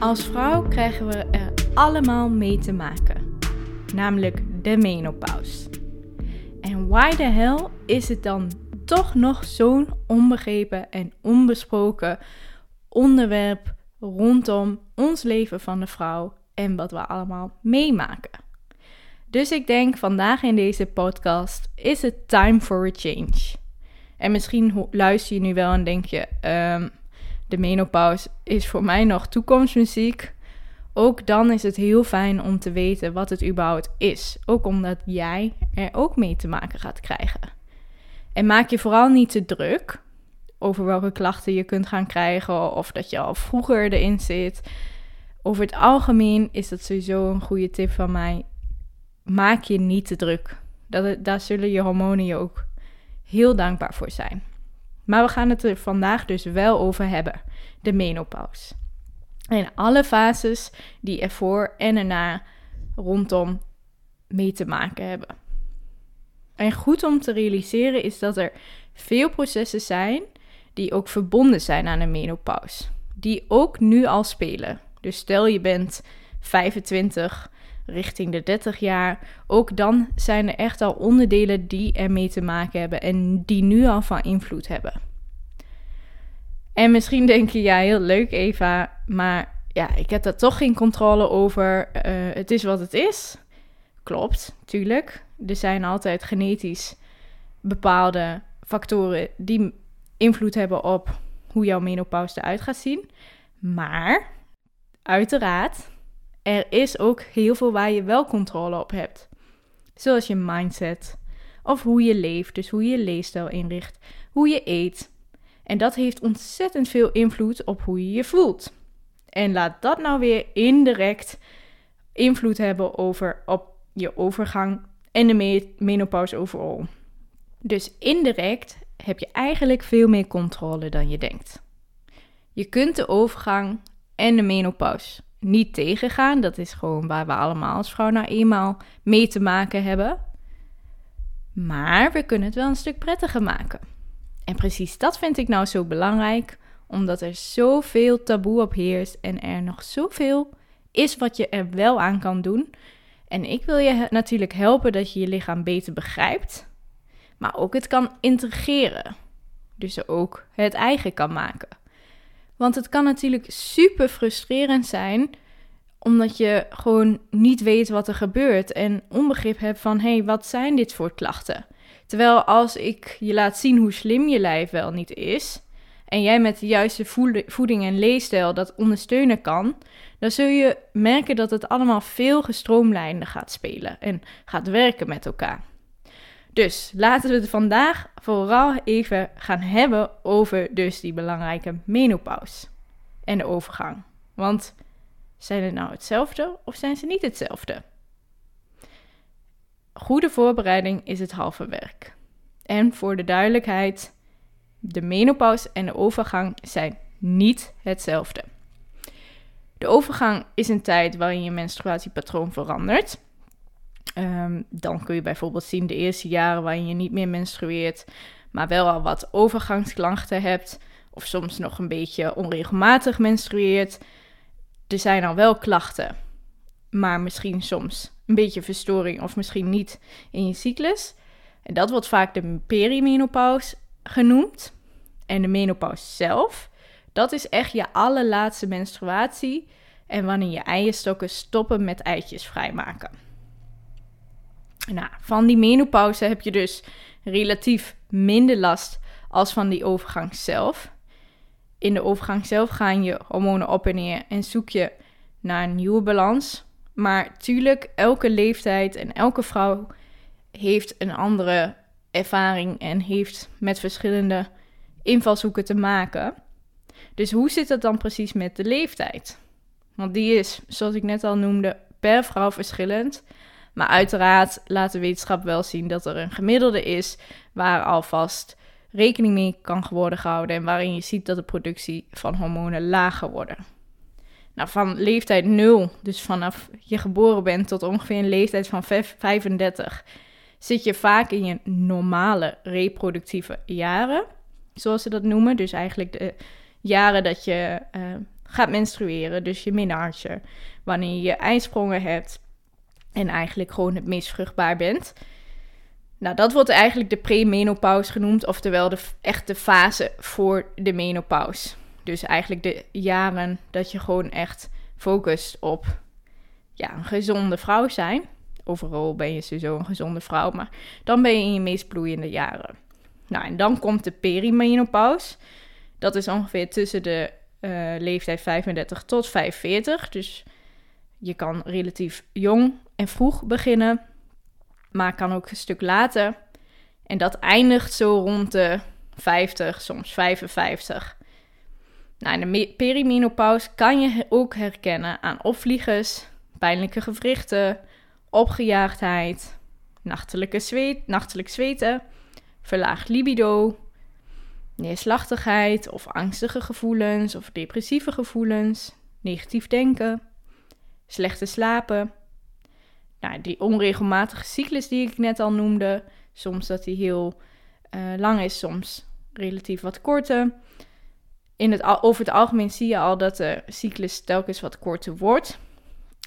Als vrouw krijgen we er allemaal mee te maken, namelijk de menopauze. En why the hell is het dan toch nog zo'n onbegrepen en onbesproken onderwerp rondom ons leven van de vrouw en wat we allemaal meemaken? Dus ik denk vandaag in deze podcast is het time for a change. En misschien luister je nu wel en denk je, um, de menopauze is voor mij nog toekomstmuziek. Ook dan is het heel fijn om te weten wat het überhaupt is. Ook omdat jij er ook mee te maken gaat krijgen. En maak je vooral niet te druk over welke klachten je kunt gaan krijgen of dat je al vroeger erin zit. Over het algemeen is dat sowieso een goede tip van mij. Maak je niet te druk. Dat, daar zullen je hormonen je ook heel dankbaar voor zijn. Maar we gaan het er vandaag dus wel over hebben: de menopauze. En alle fases die ervoor en erna rondom mee te maken hebben. En goed om te realiseren is dat er veel processen zijn die ook verbonden zijn aan de menopauze. Die ook nu al spelen. Dus stel je bent 25 richting de 30 jaar. Ook dan zijn er echt al onderdelen die ermee te maken hebben en die nu al van invloed hebben. En misschien denk je, ja, heel leuk Eva, maar ja, ik heb daar toch geen controle over. Uh, het is wat het is. Klopt, tuurlijk. Er zijn altijd genetisch bepaalde factoren die invloed hebben op hoe jouw menopauze eruit gaat zien. Maar uiteraard, er is ook heel veel waar je wel controle op hebt. Zoals je mindset of hoe je leeft, dus hoe je leefstijl inricht, hoe je eet. En dat heeft ontzettend veel invloed op hoe je je voelt. En laat dat nou weer indirect invloed hebben over op je overgang en de menopauze overal. Dus indirect heb je eigenlijk veel meer controle dan je denkt. Je kunt de overgang en de menopauze niet tegengaan. Dat is gewoon waar we allemaal als vrouw nou eenmaal mee te maken hebben. Maar we kunnen het wel een stuk prettiger maken. En precies dat vind ik nou zo belangrijk, omdat er zoveel taboe op heerst en er nog zoveel is wat je er wel aan kan doen. En ik wil je natuurlijk helpen dat je je lichaam beter begrijpt, maar ook het kan integreren. Dus ook het eigen kan maken. Want het kan natuurlijk super frustrerend zijn omdat je gewoon niet weet wat er gebeurt en onbegrip hebt van hé, hey, wat zijn dit voor klachten? Terwijl als ik je laat zien hoe slim je lijf wel niet is en jij met de juiste voeding en leefstijl dat ondersteunen kan, dan zul je merken dat het allemaal veel gestroomlijnder gaat spelen en gaat werken met elkaar. Dus laten we het vandaag vooral even gaan hebben over dus die belangrijke menopauze en de overgang. Want zijn het nou hetzelfde of zijn ze niet hetzelfde? Goede voorbereiding is het halve werk. En voor de duidelijkheid, de menopauze en de overgang zijn niet hetzelfde. De overgang is een tijd waarin je menstruatiepatroon verandert. Um, dan kun je bijvoorbeeld zien de eerste jaren waarin je niet meer menstrueert, maar wel al wat overgangsklachten hebt, of soms nog een beetje onregelmatig menstrueert. Er zijn al wel klachten, maar misschien soms een beetje verstoring of misschien niet in je cyclus. En dat wordt vaak de perimenopauze genoemd. En de menopauze zelf, dat is echt je allerlaatste menstruatie en wanneer je eierstokken stoppen met eitjes vrijmaken. Nou, van die menopauze heb je dus relatief minder last als van die overgang zelf. In de overgang zelf gaan je hormonen op en neer en zoek je naar een nieuwe balans. Maar tuurlijk, elke leeftijd en elke vrouw heeft een andere ervaring en heeft met verschillende invalshoeken te maken. Dus hoe zit het dan precies met de leeftijd? Want die is, zoals ik net al noemde, per vrouw verschillend. Maar uiteraard laat de wetenschap wel zien dat er een gemiddelde is waar alvast rekening mee kan worden gehouden en waarin je ziet dat de productie van hormonen lager worden. Nou, van leeftijd 0, dus vanaf je geboren bent tot ongeveer een leeftijd van 35, zit je vaak in je normale reproductieve jaren, zoals ze dat noemen. Dus eigenlijk de jaren dat je uh, gaat menstrueren, dus je menarche, wanneer je ijsprongen hebt en eigenlijk gewoon het meest vruchtbaar bent. Nou, dat wordt eigenlijk de premenopauze genoemd, oftewel de echte fase voor de menopauze. Dus eigenlijk de jaren dat je gewoon echt focust op ja, een gezonde vrouw zijn. Overal ben je sowieso een gezonde vrouw, maar dan ben je in je meest bloeiende jaren. Nou, en dan komt de perimenopauze. Dat is ongeveer tussen de uh, leeftijd 35 tot 45. Dus je kan relatief jong en vroeg beginnen, maar kan ook een stuk later. En dat eindigt zo rond de 50, soms 55. Nou, in de perimenopauze kan je ook herkennen aan opvliegers, pijnlijke gewrichten, opgejaagdheid, nachtelijke zweet, nachtelijk zweten, verlaagd libido, neerslachtigheid of angstige gevoelens of depressieve gevoelens, negatief denken, slechte slapen. Nou, die onregelmatige cyclus die ik net al noemde, soms dat die heel uh, lang is, soms relatief wat korter. In het, over het algemeen zie je al dat de cyclus telkens wat korter wordt.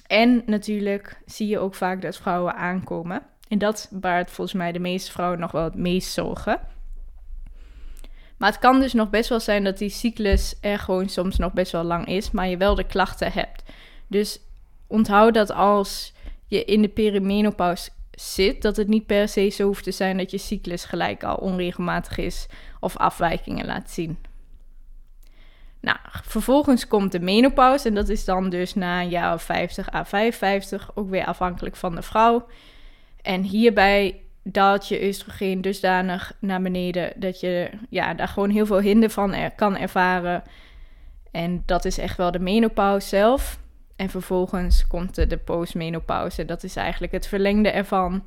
En natuurlijk zie je ook vaak dat vrouwen aankomen. En dat baart volgens mij de meeste vrouwen nog wel het meest zorgen. Maar het kan dus nog best wel zijn dat die cyclus er gewoon soms nog best wel lang is, maar je wel de klachten hebt. Dus onthoud dat als je in de perimenopauze zit, dat het niet per se zo hoeft te zijn dat je cyclus gelijk al onregelmatig is of afwijkingen laat zien. Nou, vervolgens komt de menopauze en dat is dan dus na een jaar of 50 à 55, ook weer afhankelijk van de vrouw. En hierbij daalt je oestrogeen dusdanig naar beneden dat je ja, daar gewoon heel veel hinder van er, kan ervaren. En dat is echt wel de menopauze zelf. En vervolgens komt de, de postmenopauze. Dat is eigenlijk het verlengde ervan.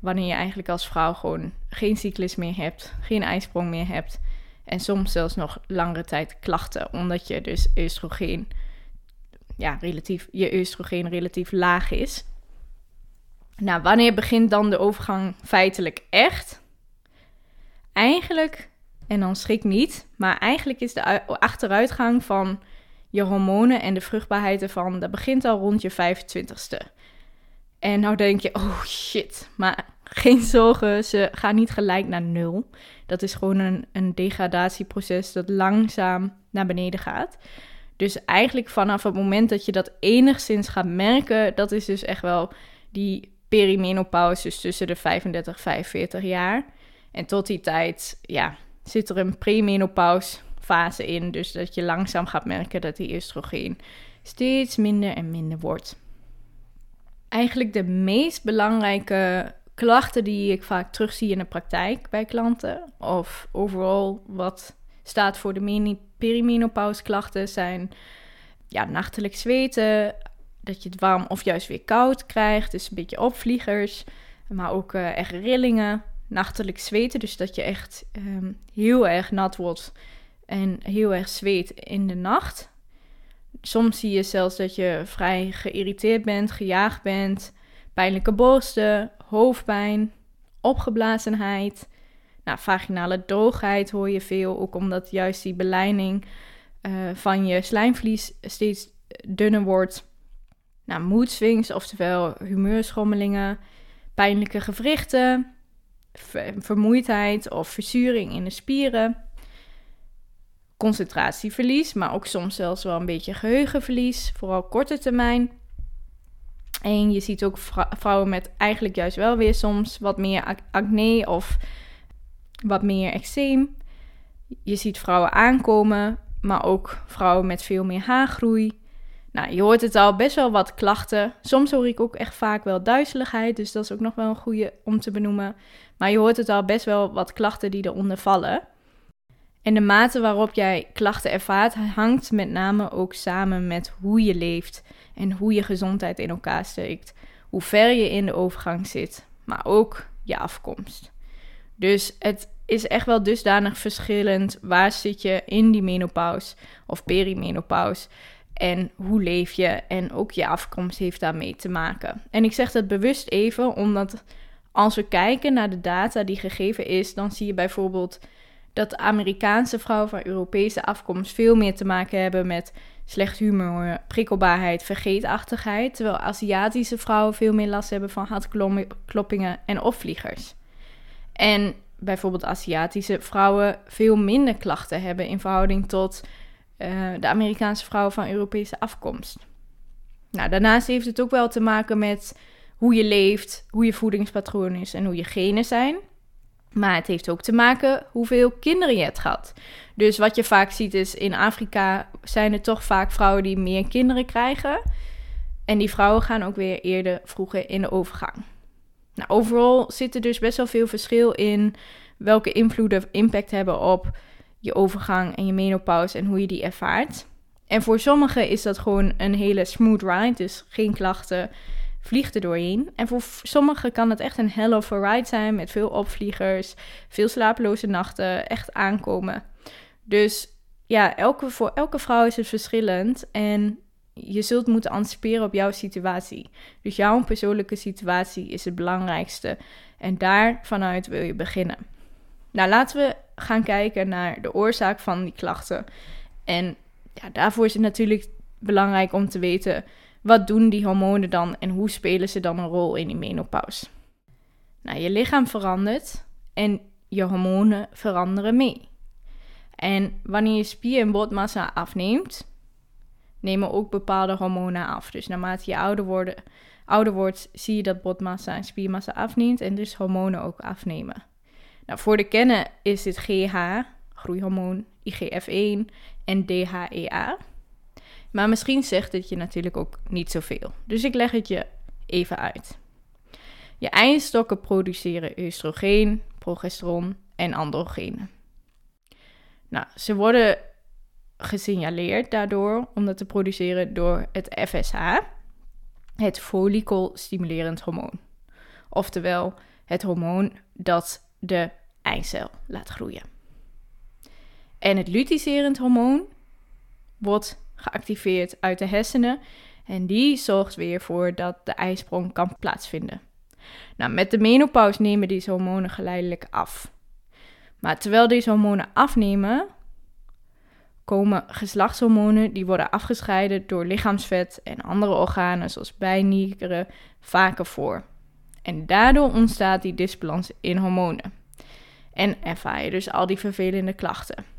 Wanneer je eigenlijk als vrouw gewoon geen cyclus meer hebt, geen ijsprong meer hebt. En soms zelfs nog langere tijd klachten, omdat je dus oestrogeen, ja, relatief, je oestrogeen relatief laag is. Nou, wanneer begint dan de overgang feitelijk echt? Eigenlijk, en dan schrik niet, maar eigenlijk is de achteruitgang van je hormonen en de vruchtbaarheid ervan, dat begint al rond je 25ste. En nou denk je, oh shit, maar geen zorgen, ze gaan niet gelijk naar nul. Dat is gewoon een, een degradatieproces dat langzaam naar beneden gaat. Dus eigenlijk vanaf het moment dat je dat enigszins gaat merken, dat is dus echt wel die perimenopauze, dus tussen de 35 en 45 jaar. En tot die tijd, ja, zit er een premenopauze fase in. Dus dat je langzaam gaat merken dat die oestrogeen steeds minder en minder wordt. Eigenlijk de meest belangrijke klachten die ik vaak terugzie in de praktijk bij klanten, of overal wat staat voor de perimenopauze klachten, zijn ja, nachtelijk zweten, dat je het warm of juist weer koud krijgt, dus een beetje opvliegers, maar ook uh, echt rillingen, nachtelijk zweten, dus dat je echt um, heel erg nat wordt en heel erg zweet in de nacht. Soms zie je zelfs dat je vrij geïrriteerd bent, gejaagd bent, pijnlijke borsten, hoofdpijn, opgeblazenheid. Nou, vaginale droogheid hoor je veel, ook omdat juist die beleiding uh, van je slijmvlies steeds dunner wordt. Nou, mood swings, oftewel humeurschommelingen, pijnlijke gewrichten, vermoeidheid of verzuring in de spieren concentratieverlies, maar ook soms zelfs wel een beetje geheugenverlies, vooral korte termijn. En je ziet ook vrouwen met eigenlijk juist wel weer soms wat meer acne of wat meer eczeem. Je ziet vrouwen aankomen, maar ook vrouwen met veel meer haargroei. Nou, je hoort het al best wel wat klachten. Soms hoor ik ook echt vaak wel duizeligheid, dus dat is ook nog wel een goede om te benoemen. Maar je hoort het al best wel wat klachten die eronder vallen. En de mate waarop jij klachten ervaart hangt met name ook samen met hoe je leeft en hoe je gezondheid in elkaar steekt. Hoe ver je in de overgang zit, maar ook je afkomst. Dus het is echt wel dusdanig verschillend waar zit je in die menopauze of perimenopauze en hoe leef je en ook je afkomst heeft daarmee te maken. En ik zeg dat bewust even omdat als we kijken naar de data die gegeven is, dan zie je bijvoorbeeld dat Amerikaanse vrouwen van Europese afkomst veel meer te maken hebben met slecht humor, prikkelbaarheid, vergeetachtigheid, terwijl Aziatische vrouwen veel meer last hebben van hartkloppingen en opvliegers. En bijvoorbeeld Aziatische vrouwen veel minder klachten hebben in verhouding tot uh, de Amerikaanse vrouwen van Europese afkomst. Nou, daarnaast heeft het ook wel te maken met hoe je leeft, hoe je voedingspatroon is en hoe je genen zijn. Maar het heeft ook te maken hoeveel kinderen je hebt gehad. Dus wat je vaak ziet is in Afrika zijn er toch vaak vrouwen die meer kinderen krijgen. En die vrouwen gaan ook weer eerder vroeger in de overgang. Nou, overal zit er dus best wel veel verschil in welke invloeden impact hebben op je overgang en je menopauze en hoe je die ervaart. En voor sommigen is dat gewoon een hele smooth ride, dus geen klachten, vliegt er doorheen. En voor sommigen kan het echt een hell of a ride zijn met veel opvliegers, veel slapeloze nachten, echt aankomen. Dus ja, elke, voor elke vrouw is het verschillend en je zult moeten anticiperen op jouw situatie. Dus jouw persoonlijke situatie is het belangrijkste en daar vanuit wil je beginnen. Nou, laten we gaan kijken naar de oorzaak van die klachten. En ja, daarvoor is het natuurlijk belangrijk om te weten wat doen die hormonen dan en hoe spelen ze dan een rol in die menopauze. Nou, je lichaam verandert en je hormonen veranderen mee. En wanneer je spier- en botmassa afneemt, nemen ook bepaalde hormonen af. Dus naarmate je ouder, worden, ouder wordt, zie je dat botmassa en spiermassa afneemt en dus hormonen ook afnemen. Nou, voor de kennen is dit GH, groeihormoon, IGF-1 en DHEA. Maar misschien zegt het je natuurlijk ook niet zoveel. Dus ik leg het je even uit. Je eierstokken produceren oestrogeen, progesteron en androgenen. Nou, ze worden gesignaleerd daardoor om dat te produceren door het FSH, het follicelstimulerend hormoon. Oftewel het hormoon dat de eicel laat groeien. En het lutecerend hormoon wordt geactiveerd uit de hersenen en die zorgt weer voor dat de ijsprong kan plaatsvinden. Nou, met de menopauze nemen deze hormonen geleidelijk af. Maar terwijl deze hormonen afnemen, komen geslachtshormonen die worden afgescheiden door lichaamsvet en andere organen zoals bijnieren vaker voor. En daardoor ontstaat die disbalans in hormonen. En ervaar je dus al die vervelende klachten.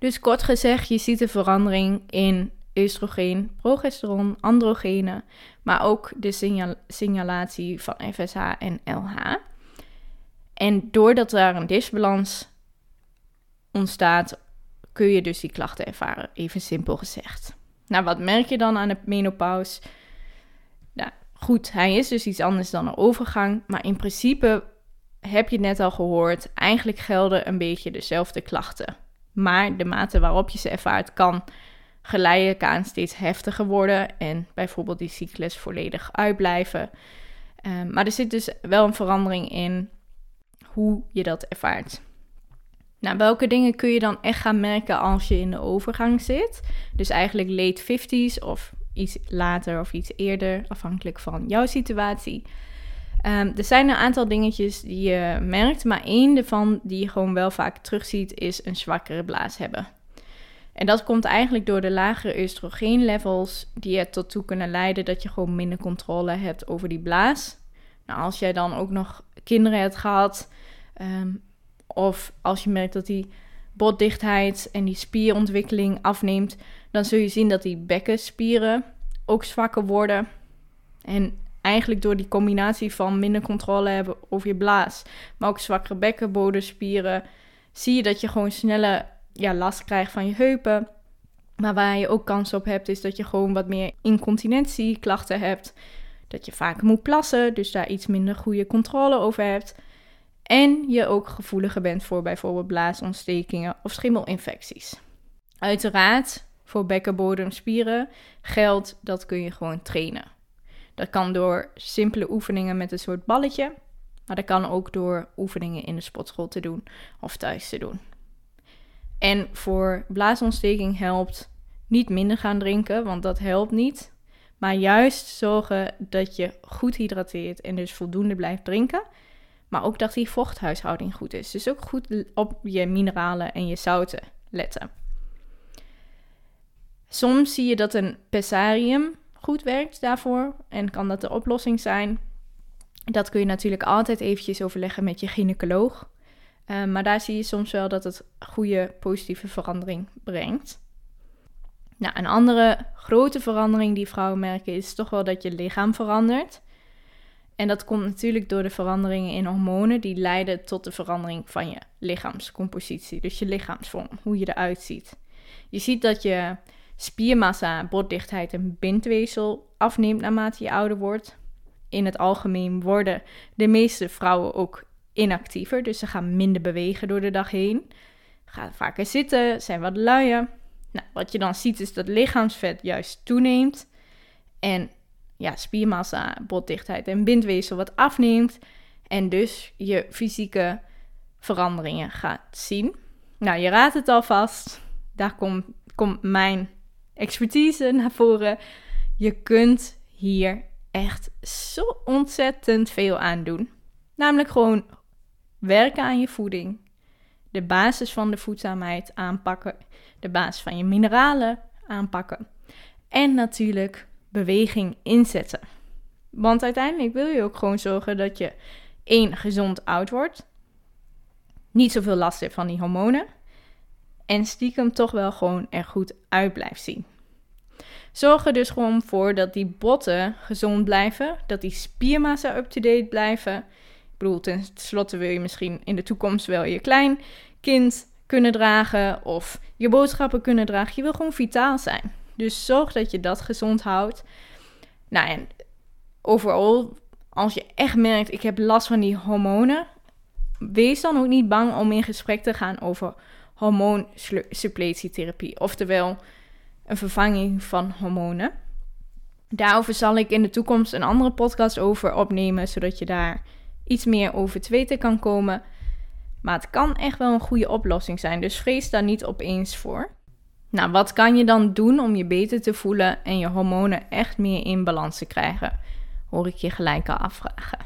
Dus kort gezegd, je ziet een verandering in oestrogeen, progesteron, androgenen, maar ook de signalatie van FSH en LH. En doordat daar een disbalans ontstaat, kun je dus die klachten ervaren, even simpel gezegd. Nou, wat merk je dan aan de menopauze? Nou, goed, hij is dus iets anders dan een overgang, maar in principe heb je het net al gehoord, eigenlijk gelden een beetje dezelfde klachten. Maar de mate waarop je ze ervaart kan geleidelijk aan steeds heftiger worden en bijvoorbeeld die cyclus volledig uitblijven. Um, maar er zit dus wel een verandering in hoe je dat ervaart. Nou, welke dingen kun je dan echt gaan merken als je in de overgang zit? Dus eigenlijk late 50s of iets later of iets eerder, afhankelijk van jouw situatie. Um, er zijn een aantal dingetjes die je merkt, maar één ervan die je gewoon wel vaak terugziet is een zwakkere blaas hebben. En dat komt eigenlijk door de lagere oestrogeenlevels die er tot toe kunnen leiden dat je gewoon minder controle hebt over die blaas. Nou, als jij dan ook nog kinderen hebt gehad, um, of als je merkt dat die botdichtheid en die spierontwikkeling afneemt, dan zul je zien dat die bekkenspieren ook zwakker worden. En eigenlijk door die combinatie van minder controle hebben over je blaas, maar ook zwakkere bekkenbodemspieren, zie je dat je gewoon sneller ja, last krijgt van je heupen. Maar waar je ook kans op hebt, is dat je gewoon wat meer incontinentieklachten hebt. Dat je vaker moet plassen, dus daar iets minder goede controle over hebt. En je ook gevoeliger bent voor bijvoorbeeld blaasontstekingen of schimmelinfecties. Uiteraard, voor bekkenbodemspieren geldt dat kun je gewoon trainen. Dat kan door simpele oefeningen met een soort balletje, maar dat kan ook door oefeningen in de sportschool te doen of thuis te doen. En voor blaasontsteking helpt niet minder gaan drinken, want dat helpt niet. Maar juist zorgen dat je goed hydrateert en dus voldoende blijft drinken. Maar ook dat die vochthuishouding goed is. Dus ook goed op je mineralen en je zouten letten. Soms zie je dat een pessarium goed werkt daarvoor en kan dat de oplossing zijn. Dat kun je natuurlijk altijd eventjes overleggen met je gynaecoloog. Uh, maar daar zie je soms wel dat het goede positieve verandering brengt. Nou, een andere grote verandering die vrouwen merken is toch wel dat je lichaam verandert. En dat komt natuurlijk door de veranderingen in hormonen die leiden tot de verandering van je lichaamscompositie, dus je lichaamsvorm, hoe je eruit ziet. Je ziet dat je spiermassa, botdichtheid en bindweefsel afneemt naarmate je ouder wordt. In het algemeen worden de meeste vrouwen ook inactiever, dus ze gaan minder bewegen door de dag heen. Gaan vaker zitten, zijn wat luier. Nou, wat je dan ziet is dat lichaamsvet juist toeneemt en ja, spiermassa, botdichtheid en bindweefsel wat afneemt en dus je fysieke veranderingen gaat zien. Nou, je raadt het alvast. Daar komt, komt mijn expertise naar voren. Je kunt hier echt zo ontzettend veel aan doen. Namelijk gewoon werken aan je voeding, de basis van de voedzaamheid aanpakken, de basis van je mineralen aanpakken en natuurlijk beweging inzetten. Want uiteindelijk wil je ook gewoon zorgen dat je één gezond oud wordt, niet zoveel last hebt van die hormonen en stiekem toch wel gewoon er goed uit blijft zien. Zorg er dus gewoon voor dat die botten gezond blijven, dat die spiermassa up-to-date blijven. Ik bedoel, tenslotte wil je misschien in de toekomst wel je klein kind kunnen dragen of je boodschappen kunnen dragen. Je wil gewoon vitaal zijn. Dus zorg dat je dat gezond houdt. Nou, en overal, als je echt merkt, ik heb last van die hormonen, wees dan ook niet bang om in gesprek te gaan over hormoonsupplettietherapie. Oftewel, een vervanging van hormonen. Daarover zal ik in de toekomst een andere podcast over opnemen, zodat je daar iets meer over te weten kan komen. Maar het kan echt wel een goede oplossing zijn, dus vrees daar niet opeens voor. Nou, wat kan je dan doen om je beter te voelen en je hormonen echt meer in balans te krijgen? Hoor ik je gelijk al afvragen.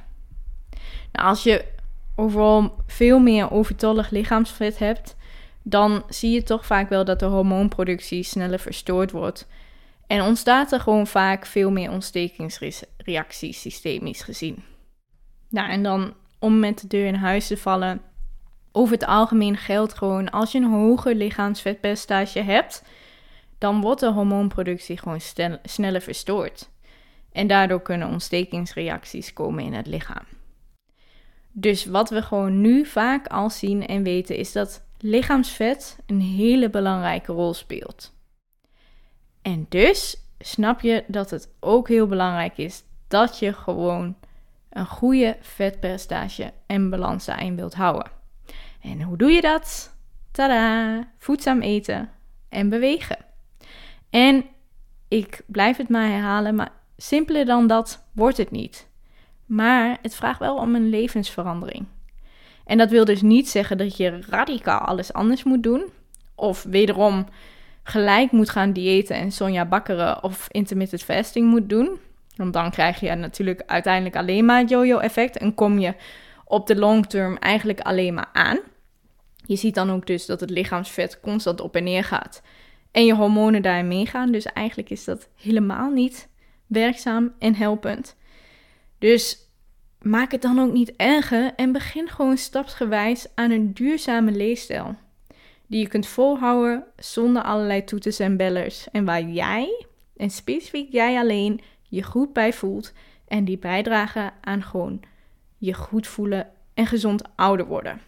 Nou, als je overal veel meer overtollig lichaamsvet hebt, dan zie je toch vaak wel dat de hormoonproductie sneller verstoord wordt. En ontstaat er gewoon vaak veel meer ontstekingsreacties systemisch gezien. Nou, en dan om met de deur in huis te vallen. Over het algemeen geldt gewoon als je een hoger lichaamsvetpercentage hebt, dan wordt de hormoonproductie gewoon sneller verstoord. En daardoor kunnen ontstekingsreacties komen in het lichaam. Dus wat we gewoon nu vaak al zien en weten is dat lichaamsvet een hele belangrijke rol speelt. En dus snap je dat het ook heel belangrijk is dat je gewoon een goede vetpercentage en balans daarin wilt houden. En hoe doe je dat? Tada! Voedzaam eten en bewegen. En ik blijf het maar herhalen, maar simpeler dan dat wordt het niet. Maar het vraagt wel om een levensverandering. En dat wil dus niet zeggen dat je radicaal alles anders moet doen. Of wederom gelijk moet gaan diëten en Sonja bakkeren of intermittent fasting moet doen. Want dan krijg je natuurlijk uiteindelijk alleen maar het yo-yo effect en kom je op de long term eigenlijk alleen maar aan. Je ziet dan ook dus dat het lichaamsvet constant op en neer gaat en je hormonen daarin meegaan. Dus eigenlijk is dat helemaal niet werkzaam en helpend. Dus maak het dan ook niet erger en begin gewoon stapsgewijs aan een duurzame leefstijl. Die je kunt volhouden zonder allerlei toeters en bellers. En waar jij, en specifiek jij alleen, je goed bij voelt. En die bijdragen aan gewoon je goed voelen en gezond ouder worden.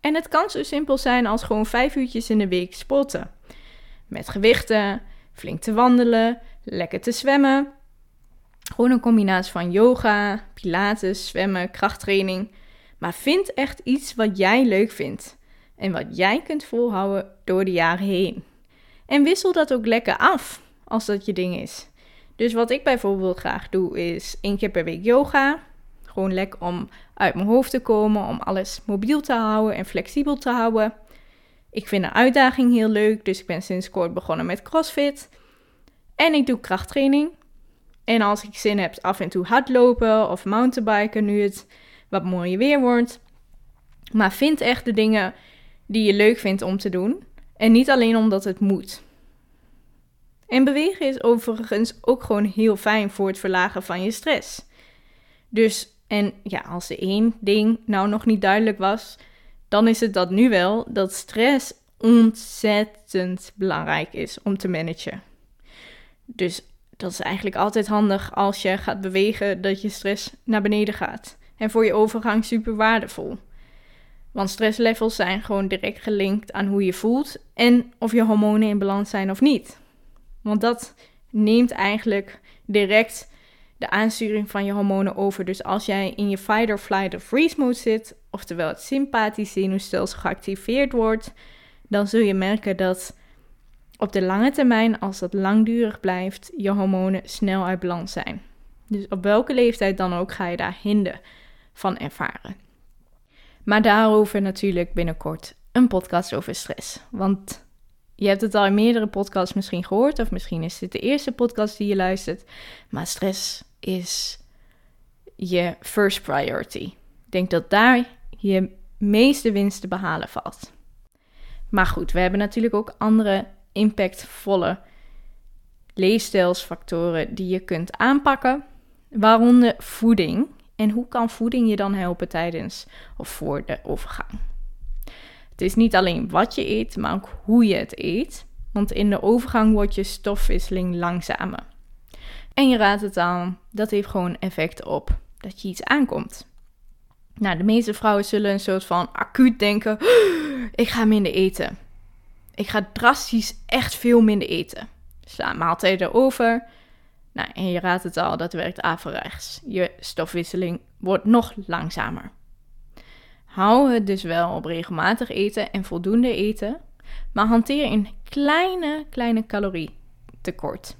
En het kan zo simpel zijn als gewoon vijf uurtjes in de week sporten. Met gewichten, flink te wandelen, lekker te zwemmen gewoon een combinatie van yoga, pilates, zwemmen, krachttraining. Maar vind echt iets wat jij leuk vindt. En wat jij kunt volhouden door de jaren heen. En wissel dat ook lekker af als dat je ding is. Dus wat ik bijvoorbeeld graag doe is één keer per week yoga. Gewoon lekker om uit mijn hoofd te komen, om alles mobiel te houden en flexibel te houden. Ik vind de uitdaging heel leuk, dus ik ben sinds kort begonnen met CrossFit. En ik doe krachttraining. En als ik zin heb, af en toe hardlopen of mountainbiken, nu het wat mooier weer wordt. Maar vind echt de dingen die je leuk vindt om te doen. En niet alleen omdat het moet. En bewegen is overigens ook gewoon heel fijn voor het verlagen van je stress. Dus, en ja, als er één ding nou nog niet duidelijk was, dan is het dat nu wel, dat stress ontzettend belangrijk is om te managen. Dus dat is eigenlijk altijd handig als je gaat bewegen, dat je stress naar beneden gaat. En voor je overgang super waardevol. Want stresslevels zijn gewoon direct gelinkt aan hoe je voelt en of je hormonen in balans zijn of niet. Want dat neemt eigenlijk direct de aansturing van je hormonen over. Dus als jij in je fight or flight of freeze mode zit, oftewel het sympathische zenuwstelsel geactiveerd wordt, dan zul je merken dat op de lange termijn, als dat langdurig blijft, je hormonen snel uit balans zijn. Dus op welke leeftijd dan ook ga je daar hinder van ervaren. Maar daarover natuurlijk binnenkort een podcast over stress. Want je hebt het al in meerdere podcasts misschien gehoord, of misschien is dit de eerste podcast die je luistert. Maar stress is je first priority. Ik denk dat daar je meeste winst te behalen valt. Maar goed, we hebben natuurlijk ook andere impactvolle leefstijlsfactoren die je kunt aanpakken, waaronder voeding. En hoe kan voeding je dan helpen tijdens of voor de overgang? Het is niet alleen wat je eet, maar ook hoe je het eet. Want in de overgang wordt je stofwisseling langzamer. En je raadt het aan, dat heeft gewoon effect op dat je iets aankomt. Nou, de meeste vrouwen zullen een soort van acuut denken: ik ga minder eten. Ik ga drastisch echt veel minder eten. Sla maaltijden over. Nou, en je raadt het al, dat werkt averechts. Je stofwisseling wordt nog langzamer. Hou het dus wel op regelmatig eten en voldoende eten, maar hanteer een kleine, kleine calorietekort.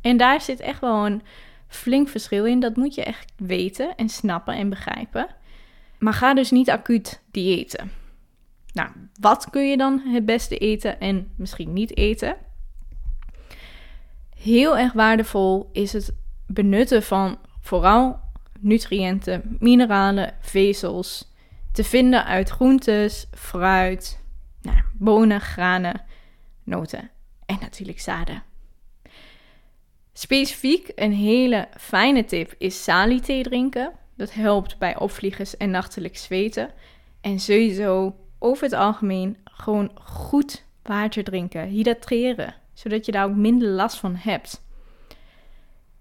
En daar zit echt wel een flink verschil in. Dat moet je echt weten en snappen en begrijpen. Maar ga dus niet acuut diëten. Nou, wat kun je dan het beste eten en misschien niet eten? Heel erg waardevol is het benutten van vooral nutriënten, mineralen, vezels te vinden uit groentes, fruit, nou, bonen, granen, noten en natuurlijk zaden. Specifiek een hele fijne tip is sali-thee drinken. Dat helpt bij opvliegers en nachtelijk zweten. En sowieso over het algemeen gewoon goed water drinken, hydrateren, zodat je daar ook minder last van hebt.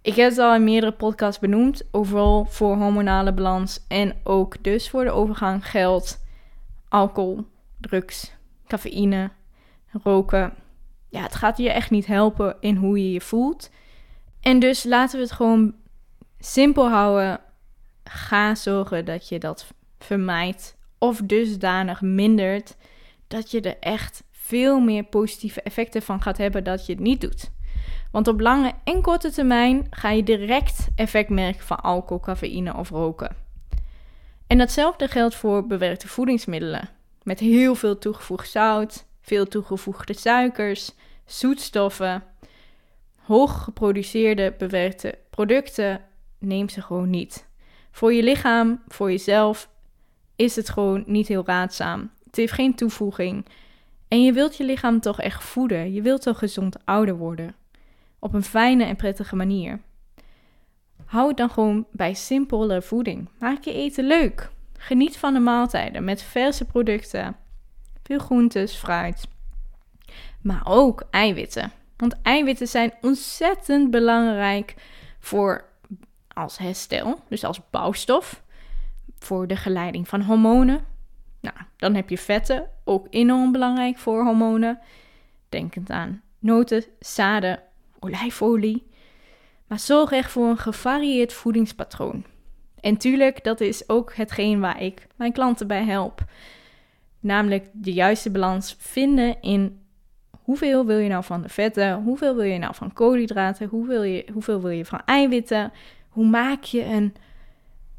Ik heb het al in meerdere podcasts benoemd, overal voor hormonale balans en ook dus voor de overgang geldt alcohol, drugs, cafeïne, roken. Ja, het gaat je echt niet helpen in hoe je je voelt. En dus laten we het gewoon simpel houden. Ga zorgen dat je dat vermijdt of dusdanig mindert dat je er echt veel meer positieve effecten van gaat hebben dat je het niet doet. Want op lange en korte termijn ga je direct effect merken van alcohol, cafeïne of roken. En datzelfde geldt voor bewerkte voedingsmiddelen. Met heel veel toegevoegd zout, veel toegevoegde suikers, zoetstoffen, hoog geproduceerde bewerkte producten. Neem ze gewoon niet. Voor je lichaam, voor jezelf is het gewoon niet heel raadzaam. Het heeft geen toevoeging. En je wilt je lichaam toch echt voeden. Je wilt toch gezond ouder worden. Op een fijne en prettige manier. Hou het dan gewoon bij simpele voeding. Maak je eten leuk. Geniet van de maaltijden met verse producten. Veel groentes, fruit. Maar ook eiwitten. Want eiwitten zijn ontzettend belangrijk voor als herstel, dus als bouwstof voor de geleiding van hormonen. Nou, dan heb je vetten, ook enorm belangrijk voor hormonen. Denkend aan noten, zaden, olijfolie. Maar zorg echt voor een gevarieerd voedingspatroon. En tuurlijk, dat is ook hetgeen waar ik mijn klanten bij help. Namelijk de juiste balans vinden in hoeveel wil je nou van de vetten, hoeveel wil je nou van koolhydraten, hoeveel, je, hoeveel wil je van eiwitten. Hoe maak je een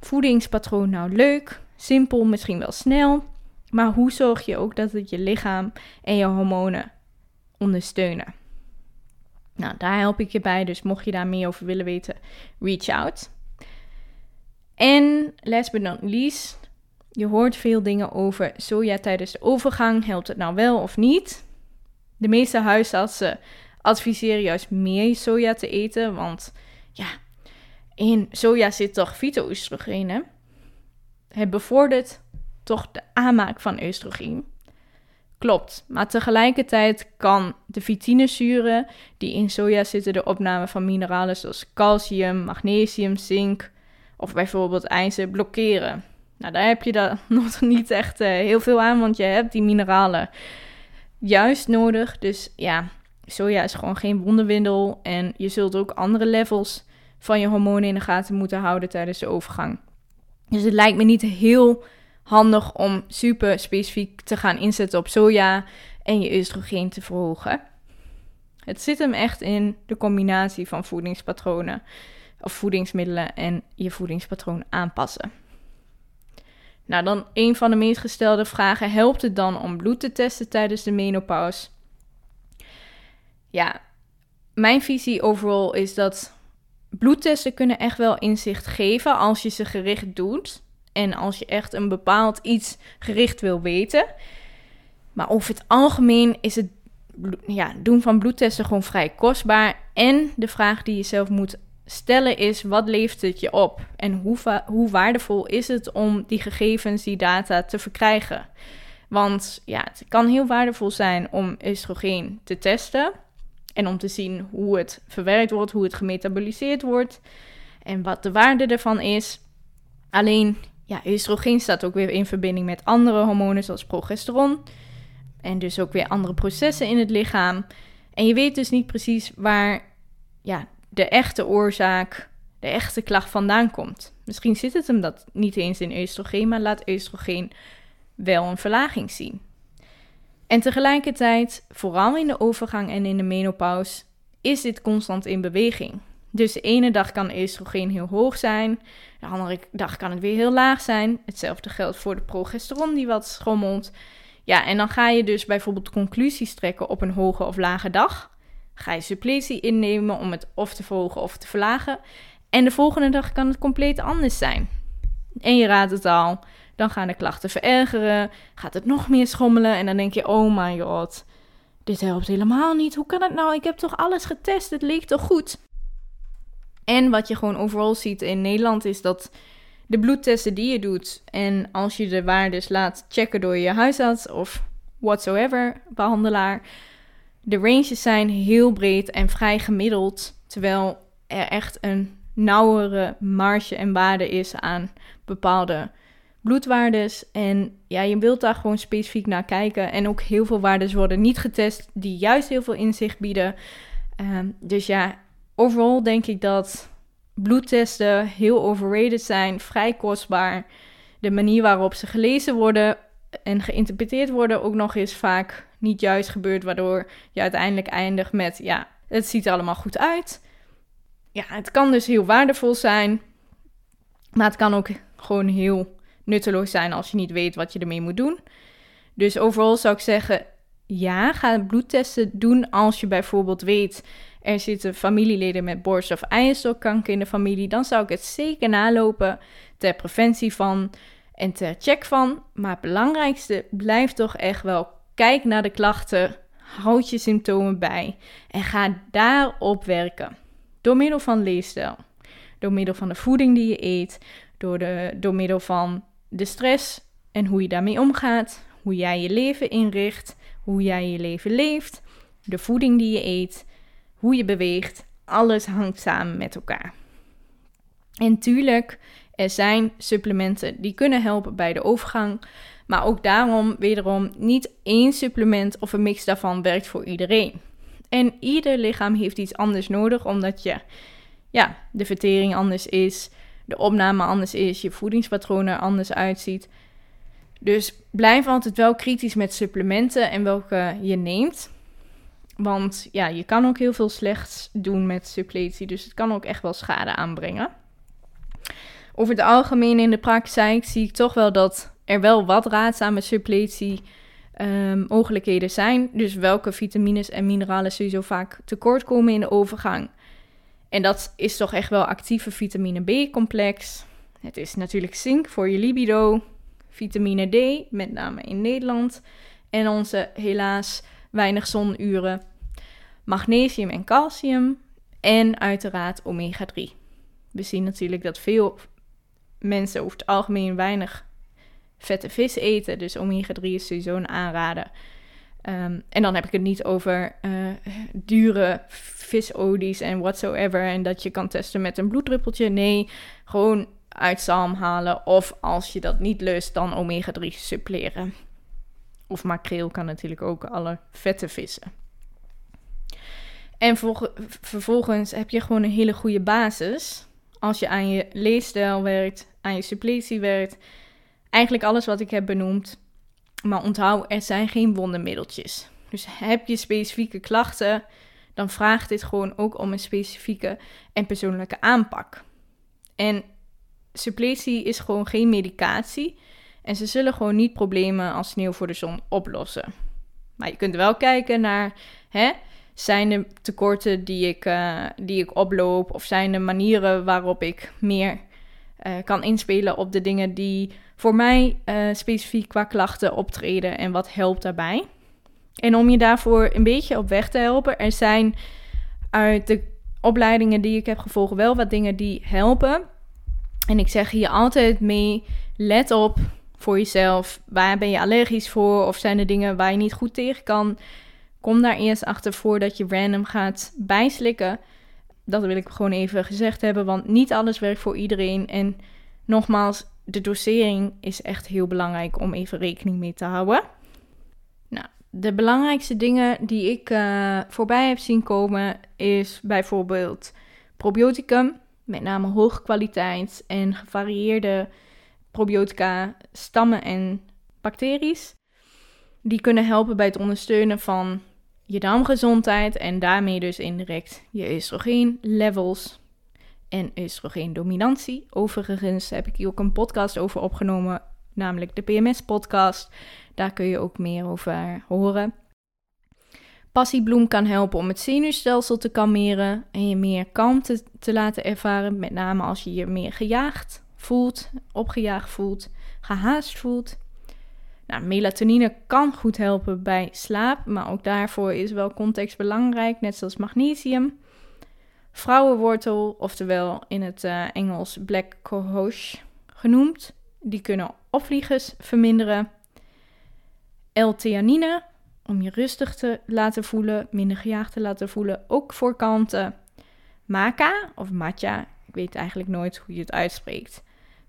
voedingspatroon nou leuk, simpel, misschien wel snel. Maar hoe zorg je ook dat het je lichaam en je hormonen ondersteunen? Nou, daar help ik je bij. Dus mocht je daar meer over willen weten, reach out. En last but not least, je hoort veel dingen over soja tijdens de overgang. Helpt het nou wel of niet? De meeste huisartsen adviseren juist meer soja te eten, want ja, in soja zit toch fytoestrogenen. Het bevordert toch de aanmaak van oestrogeen. Klopt, maar tegelijkertijd kan de fitinezuren die in soja zitten de opname van mineralen zoals calcium, magnesium, zink of bijvoorbeeld ijzer blokkeren. Nou, daar heb je dan nog niet echt uh, heel veel aan, want je hebt die mineralen juist nodig. Dus ja, soja is gewoon geen wonderwindel en je zult ook andere levels van je hormonen in de gaten moeten houden tijdens de overgang. Dus het lijkt me niet heel handig om super specifiek te gaan inzetten op soja en je oestrogeen te verhogen. Het zit hem echt in de combinatie van voedingspatronen of voedingsmiddelen en je voedingspatroon aanpassen. Nou, dan een van de meest gestelde vragen: helpt het dan om bloed te testen tijdens de menopauze? Ja, mijn visie overal is dat bloedtesten kunnen echt wel inzicht geven als je ze gericht doet. En als je echt een bepaald iets gericht wil weten. Maar over het algemeen is het ja, doen van bloedtesten gewoon vrij kostbaar. En de vraag die je zelf moet stellen is: wat levert het je op? En hoe, hoe waardevol is het om die gegevens, die data te verkrijgen? Want ja, het kan heel waardevol zijn om oestrogeen te testen. En om te zien hoe het verwerkt wordt, hoe het gemetaboliseerd wordt. En wat de waarde ervan is. Alleen ja, oestrogeen staat ook weer in verbinding met andere hormonen zoals progesteron. En dus ook weer andere processen in het lichaam. En je weet dus niet precies waar ja, de echte oorzaak, de echte klacht vandaan komt. Misschien zit het hem dat niet eens in oestrogeen, maar laat oestrogeen wel een verlaging zien. En tegelijkertijd, vooral in de overgang en in de menopauze, is dit constant in beweging. Dus de ene dag kan oestrogeen heel hoog zijn, de andere dag kan het weer heel laag zijn. Hetzelfde geldt voor de progesteron die wat schommelt. Ja, en dan ga je dus bijvoorbeeld conclusies trekken op een hoge of lage dag. Ga je suppletie innemen om het of te verhogen of te verlagen. En de volgende dag kan het compleet anders zijn. En je raadt het al, dan gaan de klachten verergeren, gaat het nog meer schommelen en dan denk je, oh my god, dit helpt helemaal niet. Hoe kan het nou? Ik heb toch alles getest, het leek toch goed? En wat je gewoon overal ziet in Nederland is dat de bloedtesten die je doet en als je de waardes laat checken door je huisarts of whatsoever behandelaar, de ranges zijn heel breed en vrij gemiddeld, terwijl er echt een nauwere marge en waarde is aan bepaalde bloedwaardes. En ja, je wilt daar gewoon specifiek naar kijken. En ook heel veel waardes worden niet getest die juist heel veel inzicht bieden. Ehm, dus ja, overal denk ik dat bloedtesten heel overrated zijn, vrij kostbaar. De manier waarop ze gelezen worden en geïnterpreteerd worden ook nog eens vaak niet juist gebeurt, waardoor je uiteindelijk eindigt met ja, het ziet er allemaal goed uit. Ja, het kan dus heel waardevol zijn, maar het kan ook gewoon heel nutteloos zijn als je niet weet wat je ermee moet doen. Dus overal zou ik zeggen, ja, ga bloedtesten doen als je bijvoorbeeld weet er zitten familieleden met borst- of eierstokkanker in de familie, dan zou ik het zeker nalopen ter preventie van en ter check van. Maar het belangrijkste blijft toch echt wel kijk naar de klachten, houd je symptomen bij en ga daarop werken. Door middel van leefstijl, door middel van de voeding die je eet, door, de, door middel van de stress en hoe je daarmee omgaat, hoe jij je leven inricht, hoe jij je leven leeft, de voeding die je eet, hoe je beweegt, alles hangt samen met elkaar. En tuurlijk, er zijn supplementen die kunnen helpen bij de overgang, maar ook daarom, wederom, niet één supplement of een mix daarvan werkt voor iedereen. En ieder lichaam heeft iets anders nodig, omdat je, ja, de vertering anders is, de opname anders is, je voedingspatroon er anders uitziet. Dus blijf altijd wel kritisch met supplementen en welke je neemt. Want ja, je kan ook heel veel slechts doen met suppletie. Dus het kan ook echt wel schade aanbrengen. Over het algemeen in de praktijk zie ik toch wel dat er wel wat raadzame suppletie um, mogelijkheden zijn. Dus welke vitamines en mineralen sowieso vaak tekort komen in de overgang. En dat is toch echt wel actieve vitamine B-complex. Het is natuurlijk zink voor je libido, vitamine D, met name in Nederland, en onze helaas weinig zonuren, magnesium en calcium en uiteraard omega 3. We zien natuurlijk dat veel mensen over het algemeen weinig vette vis eten, dus omega 3 is sowieso een aanrader. Ehm, en dan heb ik het niet over uh, dure visolies en whatsoever. En dat je kan testen met een bloeddruppeltje. Nee, gewoon uit zalm halen. Of als je dat niet lust, dan omega-3 suppleren. Of makreel kan natuurlijk ook alle vette vissen. En vervolgens heb je gewoon een hele goede basis. Als je aan je leefstijl werkt, aan je suppletie werkt. Eigenlijk alles wat ik heb benoemd maar onthoud, er zijn geen wondermiddeltjes. Dus heb je specifieke klachten, dan vraagt dit gewoon ook om een specifieke en persoonlijke aanpak. En suppletie is gewoon geen medicatie. En ze zullen gewoon niet problemen als sneeuw voor de zon oplossen. Maar je kunt wel kijken naar, hè, zijn er tekorten die ik, uh, die ik oploop? Of zijn er manieren waarop ik meer uh, kan inspelen op de dingen die voor mij uh, specifiek qua klachten optreden en wat helpt daarbij. En om je daarvoor een beetje op weg te helpen, er zijn uit de opleidingen die ik heb gevolgd wel wat dingen die helpen. En ik zeg hier altijd mee: let op voor jezelf. Waar ben je allergisch voor? Of zijn er dingen waar je niet goed tegen kan? Kom daar eerst achter voordat je random gaat bijslikken. Dat wil ik gewoon even gezegd hebben, want niet alles werkt voor iedereen. En nogmaals, de dosering is echt heel belangrijk om even rekening mee te houden. Nou, de belangrijkste dingen die ik uh, voorbij heb zien komen is bijvoorbeeld probioticum, met name hoge kwaliteit en gevarieerde probiotica, stammen en bacteriën. Die kunnen helpen bij het ondersteunen van je darmgezondheid en daarmee dus indirect je oestrogeen levels en oestrogeendominantie. Overigens heb ik hier ook een podcast over opgenomen, namelijk de PMS-podcast. Daar kun je ook meer over horen. Passiebloem kan helpen om het zenuwstelsel te kalmeren en je meer kalmte te laten ervaren, met name als je je meer gejaagd voelt, opgejaagd voelt, gehaast voelt. Nou, melatonine kan goed helpen bij slaap, maar ook daarvoor is wel context belangrijk, net zoals magnesium vrouwenwortel, oftewel in het uh, Engels black cohosh genoemd. Die kunnen opvliegers verminderen. L-theanine, om je rustig te laten voelen, minder gejaagd te laten voelen, ook voor kanten. Maca of matcha, ik weet eigenlijk nooit hoe je het uitspreekt,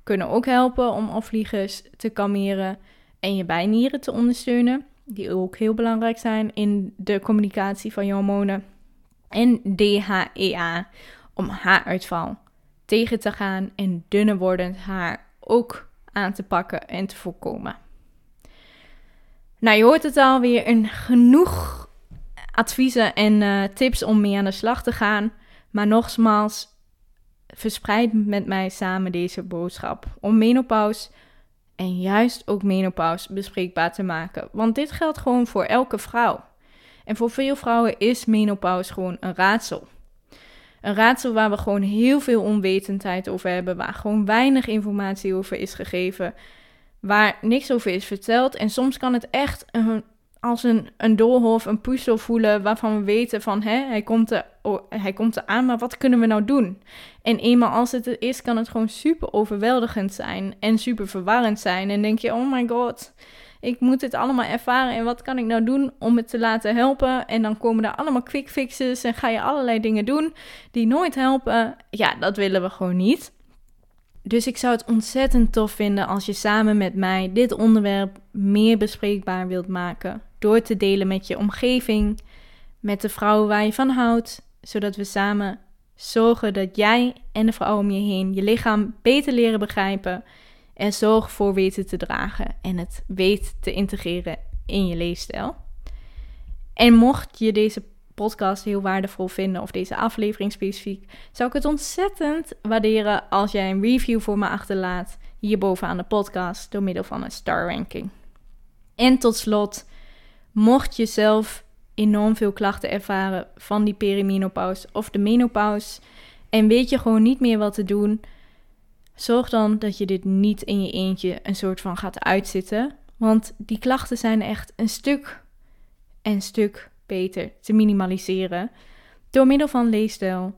kunnen ook helpen om opvliegers te kalmeren en je bijnieren te ondersteunen, die ook heel belangrijk zijn in de communicatie van je hormonen en DHEA om haaruitval tegen te gaan en dunner wordend haar ook aan te pakken en te voorkomen. Nou, je hoort het alweer een genoeg adviezen en uh, tips om mee aan de slag te gaan. Maar nogmaals, verspreid met mij samen deze boodschap om menopauze en juist ook menopauze bespreekbaar te maken. Want dit geldt gewoon voor elke vrouw. En voor veel vrouwen is menopauze gewoon een raadsel. Een raadsel waar we gewoon heel veel onwetendheid over hebben, waar gewoon weinig informatie over is gegeven, waar niks over is verteld. En soms kan het echt als een, een doolhof, een puzzel voelen, waarvan we weten van hè, hij, komt er, oh, hij komt er aan, maar wat kunnen we nou doen? En eenmaal als het er is, kan het gewoon super overweldigend zijn en super verwarrend zijn. En denk je, oh my god, ik moet dit allemaal ervaren en wat kan ik nou doen om het te laten helpen? En dan komen er allemaal quick fixes en ga je allerlei dingen doen die nooit helpen. Ja, dat willen we gewoon niet. Dus ik zou het ontzettend tof vinden als je samen met mij dit onderwerp meer bespreekbaar wilt maken. Door te delen met je omgeving, met de vrouwen waar je van houdt, zodat we samen zorgen dat jij en de vrouw om je heen je lichaam beter leren begrijpen en zorg voor weten te dragen en het weet te integreren in je leefstijl. En mocht je deze podcast heel waardevol vinden of deze aflevering specifiek, zou ik het ontzettend waarderen als jij een review voor me achterlaat hierboven aan de podcast door middel van een star ranking. En tot slot, mocht je zelf enorm veel klachten ervaren van die perimenopauze of de menopauze en weet je gewoon niet meer wat te doen, zorg dan dat je dit niet in je eentje een soort van gaat uitzitten. Want die klachten zijn echt een stuk en stuk beter te minimaliseren. Door middel van leefstijl,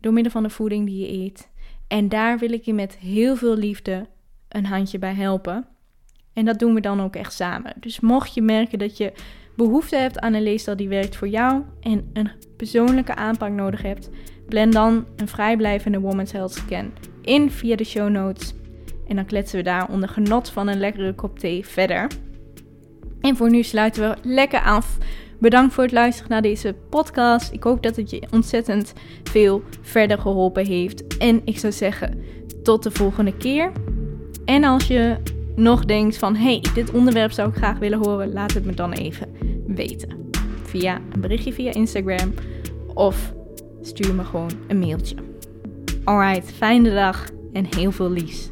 door middel van de voeding die je eet. En daar wil ik je met heel veel liefde een handje bij helpen. En dat doen we dan ook echt samen. Dus mocht je merken dat je behoefte hebt aan een leefstijl die werkt voor jou en een persoonlijke aanpak nodig hebt, plan dan een vrijblijvende Women's Health Scan in via de show notes. En dan kletsen we daar onder genot van een lekkere kop thee verder. En voor nu sluiten we lekker af. Bedankt voor het luisteren naar deze podcast. Ik hoop dat het je ontzettend veel verder geholpen heeft. En ik zou zeggen, tot de volgende keer. En als je nog denkt van, hey, dit onderwerp zou ik graag willen horen, laat het me dan even weten. Via een berichtje via Instagram of stuur me gewoon een mailtje. Alright, fijne dag en heel veel liefs.